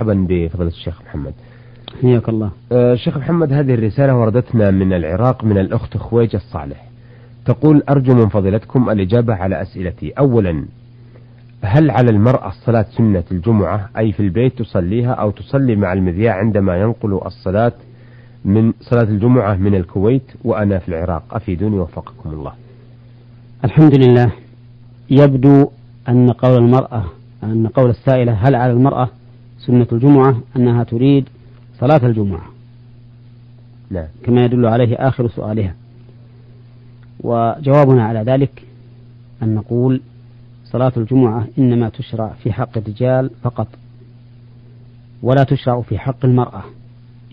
مرحبا بفضيلة الشيخ محمد. حياك الله. آه شيخ محمد هذه الرسالة وردتنا من العراق من الأخت خويجة الصالح. تقول أرجو من فضيلتكم الإجابة على أسئلتي. أولا هل على المرأة الصلاة سنة الجمعة؟ أي في البيت تصليها أو تصلي مع المذياع عندما ينقل الصلاة من صلاة الجمعة من الكويت وأنا في العراق. أفيدوني وفقكم الله. الحمد لله. يبدو أن قول المرأة أن قول السائلة هل على المرأة سنة الجمعة أنها تريد صلاة الجمعة. نعم كما يدل عليه آخر سؤالها. وجوابنا على ذلك أن نقول صلاة الجمعة إنما تشرع في حق الرجال فقط ولا تشرع في حق المرأة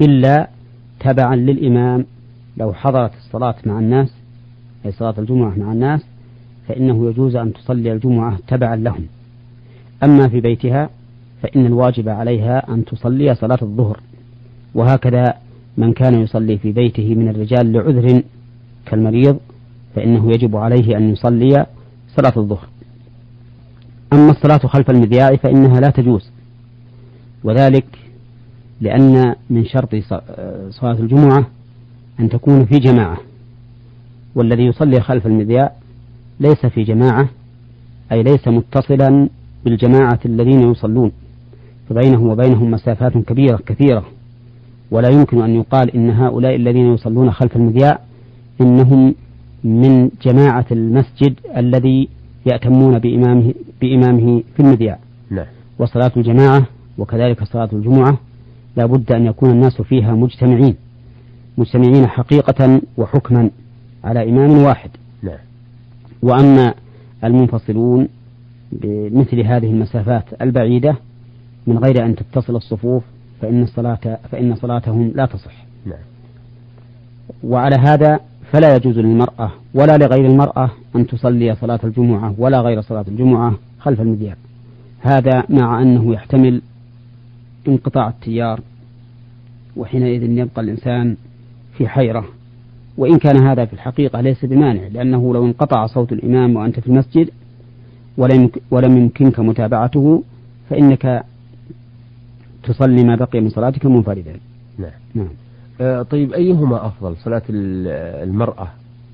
إلا تبعا للإمام. لو حضرت الصلاة مع الناس أي صلاة الجمعة مع الناس فإنه يجوز أن تصلي الجمعة تبعا لهم. أما في بيتها فإن الواجب عليها أن تصلي صلاة الظهر. وهكذا من كان يصلي في بيته من الرجال لعذر كالمريض فإنه يجب عليه أن يصلي صلاة الظهر. أما الصلاة خلف المذياع فإنها لا تجوز. وذلك لأن من شرط صلاة الجمعة أن تكون في جماعة. والذي يصلي خلف المذياع ليس في جماعة أي ليس متصلا بالجماعة الذين يصلون. فبينه وبينهم مسافات كبيرة كثيرة. ولا يمكن أن يقال إن هؤلاء الذين يصلون خلف المذياع إنهم من جماعة المسجد الذي يأتمون بإمامه, بإمامه في المذياع نعم. وصلاة الجماعة وكذلك صلاة الجمعة لا بد أن يكون الناس فيها مجتمعين. مجتمعين حقيقة وحكما على إمام واحد. نعم. وأما المنفصلون بمثل هذه المسافات البعيدة من غير أن تتصل الصفوف فإن الصلاة فإن صلاتهم لا تصح. نعم. وعلى هذا فلا يجوز للمرأة ولا لغير المرأة أن تصلي صلاة الجمعة ولا غير صلاة الجمعة خلف المذياع. هذا مع أنه يحتمل انقطاع التيار وحينئذ يبقى الإنسان في حيرة وإن كان هذا في الحقيقة ليس بمانع لأنه لو انقطع صوت الإمام وأنت في المسجد ولم ولم يمكنك متابعته فإنك تصلي ما بقي من صلاتك منفردا نعم. نعم. آه طيب أيهما أفضل صلاة المرأة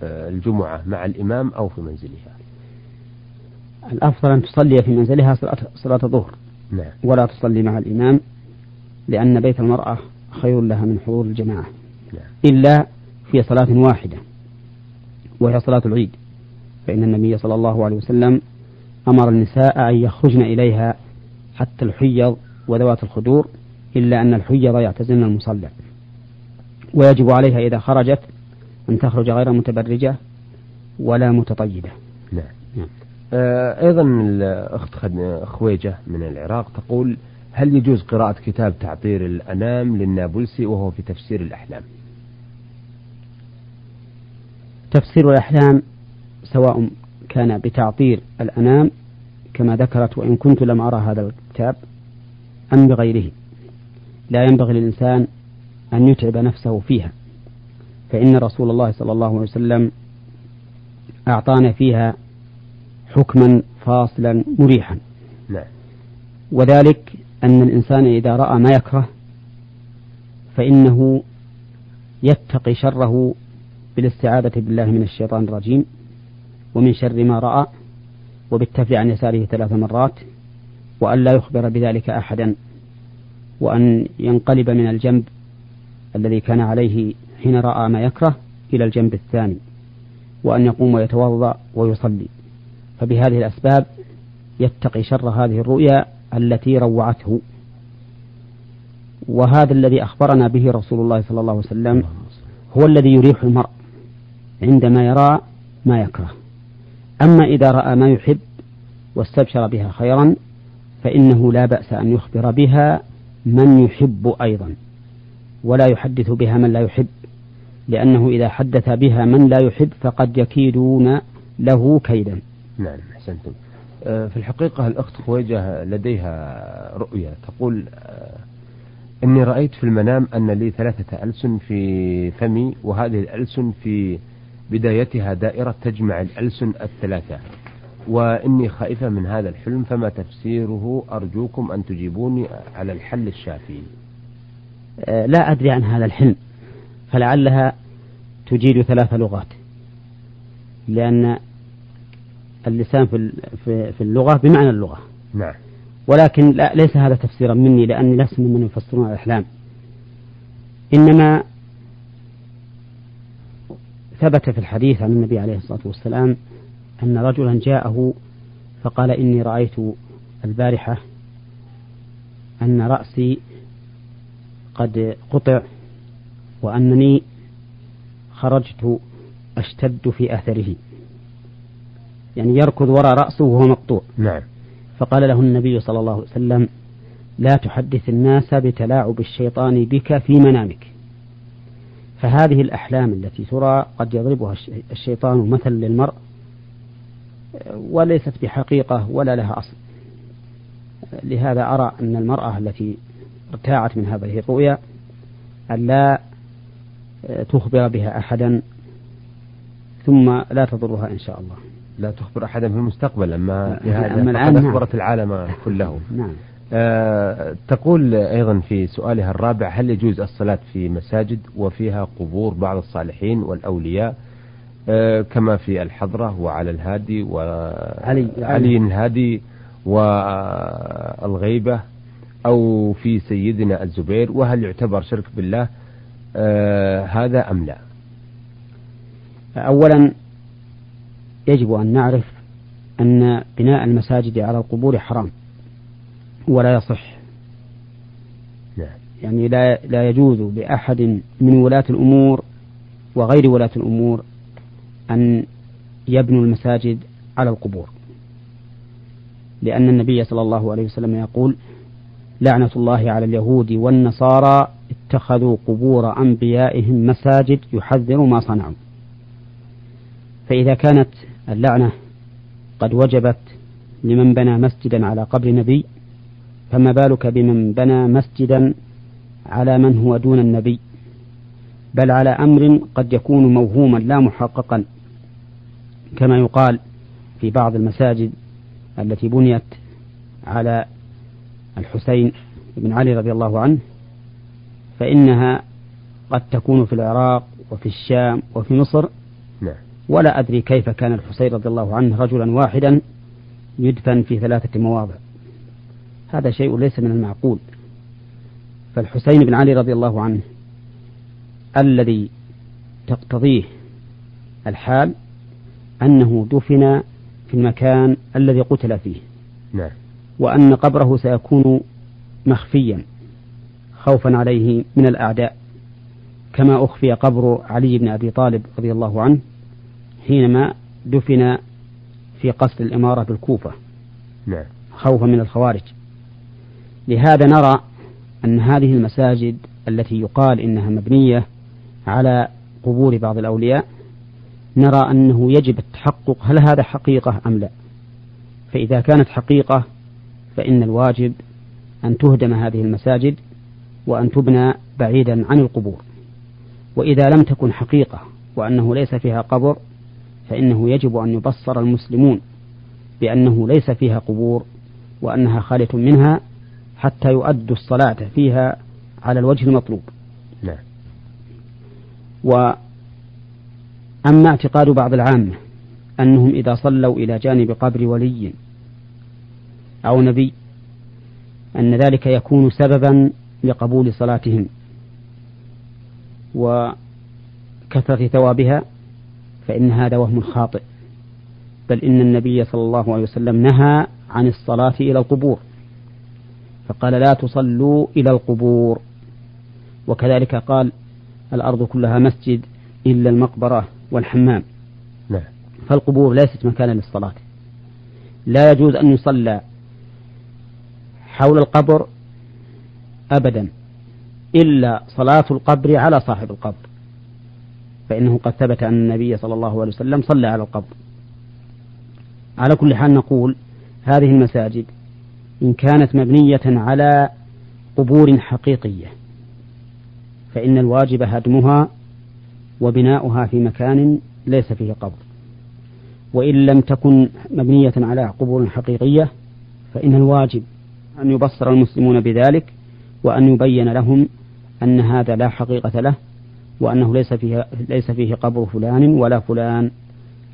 آه الجمعة مع الإمام أو في منزلها؟ الأفضل أن تصلي في منزلها صلاة, صلاة الظهر. نعم. ولا تصلي مع الإمام لأن بيت المرأة خير لها من حضور الجماعة. نعم. إلا في صلاة واحدة وهي صلاة العيد. فإن النبي صلى الله عليه وسلم أمر النساء أن يخرجن إليها حتى الحيض وذوات الخدور إلا أن الحيض يعتزلن المصلى ويجب عليها إذا خرجت أن تخرج غير متبرجة ولا متطيبة. نعم, نعم. آه أيضا الأخت خويجة من العراق تقول هل يجوز قراءة كتاب تعطير الأنام للنابلسي وهو في تفسير الأحلام؟ تفسير الأحلام سواء كان بتعطير الأنام كما ذكرت وإن كنت لم أرى هذا الكتاب أم بغيره. لا ينبغي للإنسان أن يتعب نفسه فيها. فإن رسول الله صلى الله عليه وسلم أعطانا فيها حكما فاصلا مريحا. نعم. وذلك أن الإنسان إذا رأى ما يكره فإنه يتقي شره بالاستعاذة بالله من الشيطان الرجيم ومن شر ما رأى وبالتفل عن يساره ثلاث مرات. وأن لا يخبر بذلك أحدا وأن ينقلب من الجنب الذي كان عليه حين رأى ما يكره إلى الجنب الثاني وأن يقوم ويتوضأ ويصلي. فبهذه الأسباب يتقي شر هذه الرؤيا التي روعته. وهذا الذي أخبرنا به رسول الله صلى الله عليه وسلم هو الذي يريح المرء عندما يرى ما يكره. أما إذا رأى ما يحب واستبشر بها خيرا فإنه لا بأس أن يخبر بها من يحب أيضا ولا يحدث بها من لا يحب لأنه إذا حدث بها من لا يحب فقد يكيدون له كيدا. نعم أحسنتم. آه، في الحقيقة الأخت خويجة لديها رؤية تقول آه، إني رأيت في المنام أن لي ثلاثة ألسن في فمي وهذه الألسن في بدايتها دائرة تجمع الألسن الثلاثة. وإني خائفة من هذا الحلم فما تفسيره أرجوكم أن تجيبوني على الحل الشافي. آه، لا أدري عن هذا الحلم فلعلها تجيد ثلاث لغات. لأن اللسان في في اللغة بمعنى اللغة. نعم. ولكن لا ليس هذا تفسيرا مني لأني لست ممن يفسرون الأحلام. إنما ثبت في الحديث عن النبي عليه الصلاة والسلام أن رجلا جاءه فقال إني رأيت البارحة أن رأسي قد قطع وأنني خرجت أشتد في أثره. يعني يركض وراء رأسه وهو مقطوع. نعم. فقال له النبي صلى الله عليه وسلم لا تحدث الناس بتلاعب الشيطان بك في منامك. فهذه الأحلام التي ترى قد يضربها الشيطان مثل للمرء وليست بحقيقة ولا لها أصل. لهذا أرى أن المرأة التي ارتاعت من هذه الرؤيا أن لا تخبر بها أحدا ثم لا تضرها إن شاء الله. لا تخبر أحدا في المستقبل أما أما الآن نعم. أخبرت العالم كله. نعم. آه تقول أيضا في سؤالها الرابع هل يجوز الصلاة في مساجد وفيها قبور بعض الصالحين والأولياء؟ كما في الحضرة وعلى الهادي وعلي علي الهادي والغيبة أو في سيدنا الزبير وهل يعتبر شرك بالله؟ آه هذا أم لا؟ أولا يجب أن نعرف أن بناء المساجد على القبور حرام ولا يصح. نعم. يعني لا لا يجوز لأحد من ولاة الأمور وغير ولاة الأمور أن يبنوا المساجد على القبور. لأن النبي صلى الله عليه وسلم يقول لعنة الله على اليهود والنصارى اتخذوا قبور أنبيائهم مساجد يحذر ما صنعوا. فإذا كانت اللعنة قد وجبت لمن بنى مسجدا على قبر نبي فما بالك بمن بنى مسجدا على من هو دون النبي؟ بل على أمر قد يكون موهوما لا محققا. كما يقال في بعض المساجد التي بنيت على الحسين بن علي رضي الله عنه فإنها قد تكون في العراق وفي الشام وفي مصر. نعم. ولا أدري كيف كان الحسين رضي الله عنه رجلا واحدا يدفن في ثلاثة مواضع. هذا شيء ليس من المعقول. فالحسين بن علي رضي الله عنه الذي تقتضيه الحال أنه دفن في المكان الذي قتل فيه نعم. وأن قبره سيكون مخفيا خوفا عليه من الأعداء كما أخفي قبر علي بن أبي طالب رضي الله عنه حينما دفن في قصر الإمارة بالكوفة نعم. خوفا من الخوارج لهذا نرى أن هذه المساجد التي يقال إنها مبنية على قبور بعض الأولياء نرى أنه يجب التحقق هل هذا حقيقة أم لا. فإذا كانت حقيقة فإن الواجب أن تهدم هذه المساجد وأن تبنى بعيدا عن القبور. وإذا لم تكن حقيقة وأنه ليس فيها قبر فإنه يجب أن يبصر المسلمون بأنه ليس فيها قبور وأنها خالية منها حتى يؤدوا الصلاة فيها على الوجه المطلوب. نعم. وأما اعتقاد بعض العامة أنهم إذا صلوا إلى جانب قبر ولي أو نبي أن ذلك يكون سببا لقبول صلاتهم وكثرة ثوابها فإن هذا وهم خاطئ. بل إن النبي صلى الله عليه وسلم نهى عن الصلاة إلى القبور فقال لا تصلوا إلى القبور. وكذلك قال الأرض كلها مسجد إلا المقبرة. والحمام. نعم. فالقبور ليست مكانا للصلاة. لا يجوز أن يصلى حول القبر أبدا إلا صلاة القبر على صاحب القبر. فإنه قد ثبت أن النبي صلى الله عليه وسلم صلى على القبر. على كل حال نقول هذه المساجد إن كانت مبنية على قبور حقيقية فإن الواجب هدمها وبناؤها في مكان ليس فيه قبر وإن لم تكن مبنية على قبور حقيقية فإن الواجب أن يبصر المسلمون بذلك وأن يبين لهم أن هذا لا حقيقة له وأنه ليس فيه ليس فيه قبر فلان ولا فلان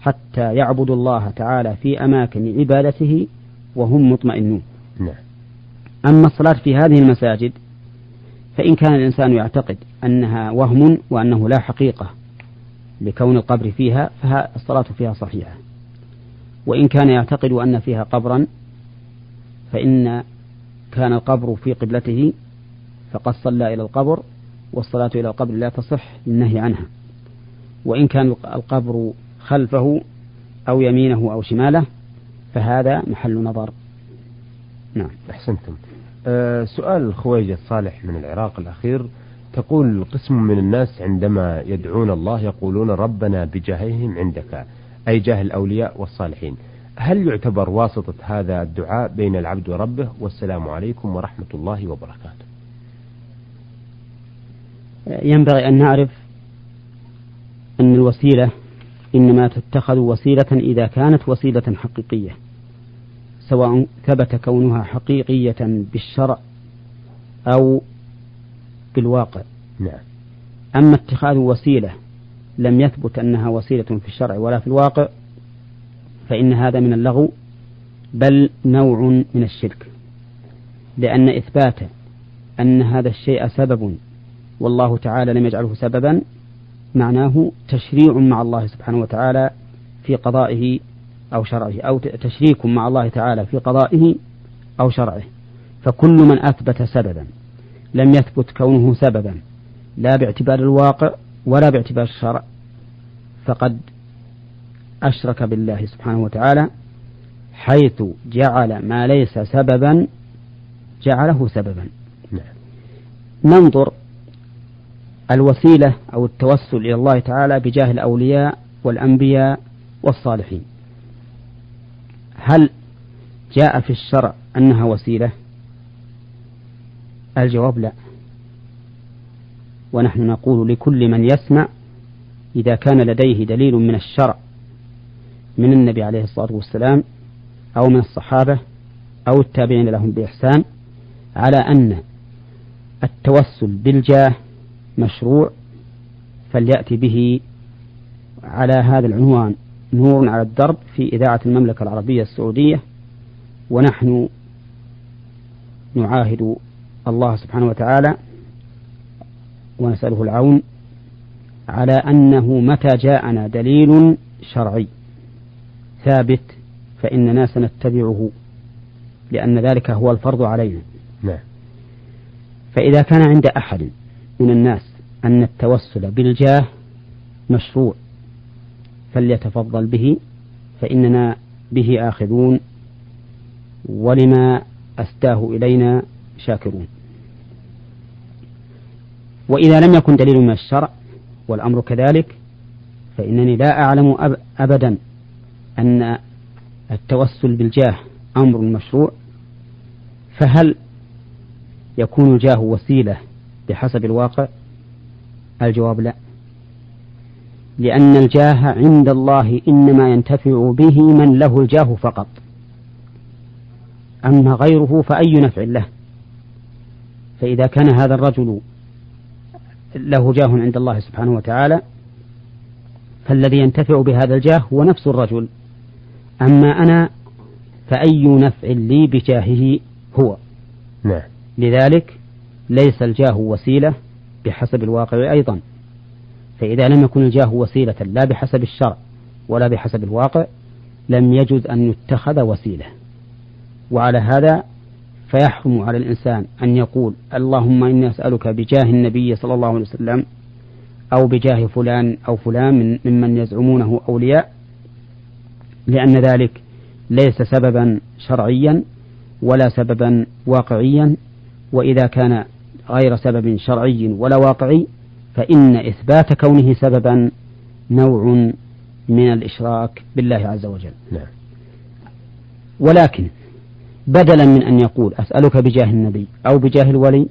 حتى يعبدوا الله تعالى في أماكن عبادته وهم مطمئنون. نعم. أما الصلاة في هذه المساجد فإن كان الإنسان يعتقد أنها وهم وأنه لا حقيقة لكون القبر فيها فالصلاة فيها صحيحة. وإن كان يعتقد أن فيها قبرا فإن كان القبر في قبلته فقد صلى إلى القبر والصلاة إلى القبر لا تصح للنهي عنها. وإن كان القبر خلفه أو يمينه أو شماله فهذا محل نظر. نعم. أحسنتم. أه سؤال الخويجة صالح من العراق الأخير. تقول قسم من الناس عندما يدعون الله يقولون ربنا بجاههم عندك أي جاه الأولياء والصالحين. هل يعتبر واسطة هذا الدعاء بين العبد وربه؟ والسلام عليكم ورحمة الله وبركاته. ينبغي أن نعرف أن الوسيلة إنما تتخذ وسيلة إذا كانت وسيلة حقيقية سواء ثبت كونها حقيقية بالشرع أو بالواقع نعم. أما اتخاذ وسيلة لم يثبت أنها وسيلة في الشرع ولا في الواقع فإن هذا من اللغو بل نوع من الشرك. لأن إثبات أن هذا الشيء سبب والله تعالى لم يجعله سببا معناه تشريع مع الله سبحانه وتعالى في قضائه أو شرعه أو تشريك مع الله تعالى في قضائه أو شرعه. فكل من أثبت سببا. لم يثبت كونه سببا لا باعتبار الواقع ولا باعتبار الشرع. فقد أشرك بالله سبحانه وتعالى حيث جعل ما ليس سببا جعله سببا. ننظر الوسيلة أو التوسل إلى الله تعالى بجاه الأولياء والأنبياء والصالحين. هل جاء في الشرع أنها وسيلة؟ الجواب لا. ونحن نقول لكل من يسمع إذا كان لديه دليل من الشرع من النبي عليه الصلاة والسلام أو من الصحابة أو التابعين لهم بإحسان على أن التوسل بالجاه مشروع فليأتي به على هذا العنوان نور على الدرب في إذاعة المملكة العربية السعودية ونحن نعاهد الله سبحانه وتعالى ونسأله العون على أنه متى جاءنا دليل شرعي ثابت فإننا سنتبعه لأن ذلك هو الفرض علينا نعم. فإذا كان عند أحد من الناس أن التوسل بالجاه مشروع فليتفضل به فإننا به آخذون ولما أستاه إلينا شاكرون وإذا لم يكن دليل من الشرع والأمر كذلك فإنني لا أعلم أبدا أن التوسل بالجاه أمر مشروع فهل يكون الجاه وسيلة بحسب الواقع؟ الجواب لا لأن الجاه عند الله إنما ينتفع به من له الجاه فقط أما غيره فأي نفع له؟ فإذا كان هذا الرجل له جاه عند الله سبحانه وتعالى فالذي ينتفع بهذا الجاه هو نفس الرجل. أما أنا فأي نفع لي بجاهه هو؟ نعم. لذلك ليس الجاه وسيلة بحسب الواقع أيضا. فإذا لم يكن الجاه وسيلة لا بحسب الشرع ولا بحسب الواقع لم يجوز أن يتخذ وسيلة. وعلى هذا فيحرم على الإنسان أن يقول اللهم إني أسألك بجاه النبي صلى الله عليه وسلم أو بجاه فلان أو فلان من ممن يزعمونه أولياء لأن ذلك ليس سببا شرعيا ولا سببا واقعيا وإذا كان غير سبب شرعي ولا واقعي فإن إثبات كونه سببا نوع من الإشراك بالله عز وجل نعم. ولكن بدلا من أن يقول أسألك بجاه النبي أو بجاه الولي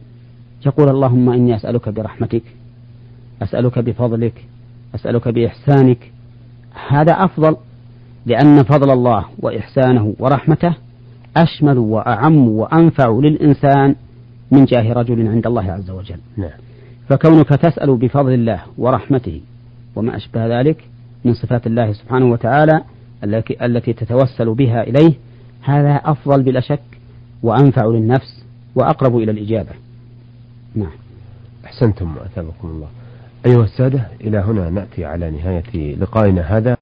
يقول اللهم إني أسألك برحمتك أسألك بفضلك أسألك بإحسانك هذا أفضل لأن فضل الله وإحسانه ورحمته أشمل وأعم وأنفع للإنسان من جاه رجل عند الله عز وجل نعم. فكونك تسأل بفضل الله ورحمته وما أشبه ذلك من صفات الله سبحانه وتعالى التي تتوسل بها إليه هذا أفضل بلا شك وأنفع للنفس وأقرب إلى الإجابة. نعم. أحسنتم أثابكم الله. أيها السادة إلى هنا نأتي على نهاية لقائنا هذا.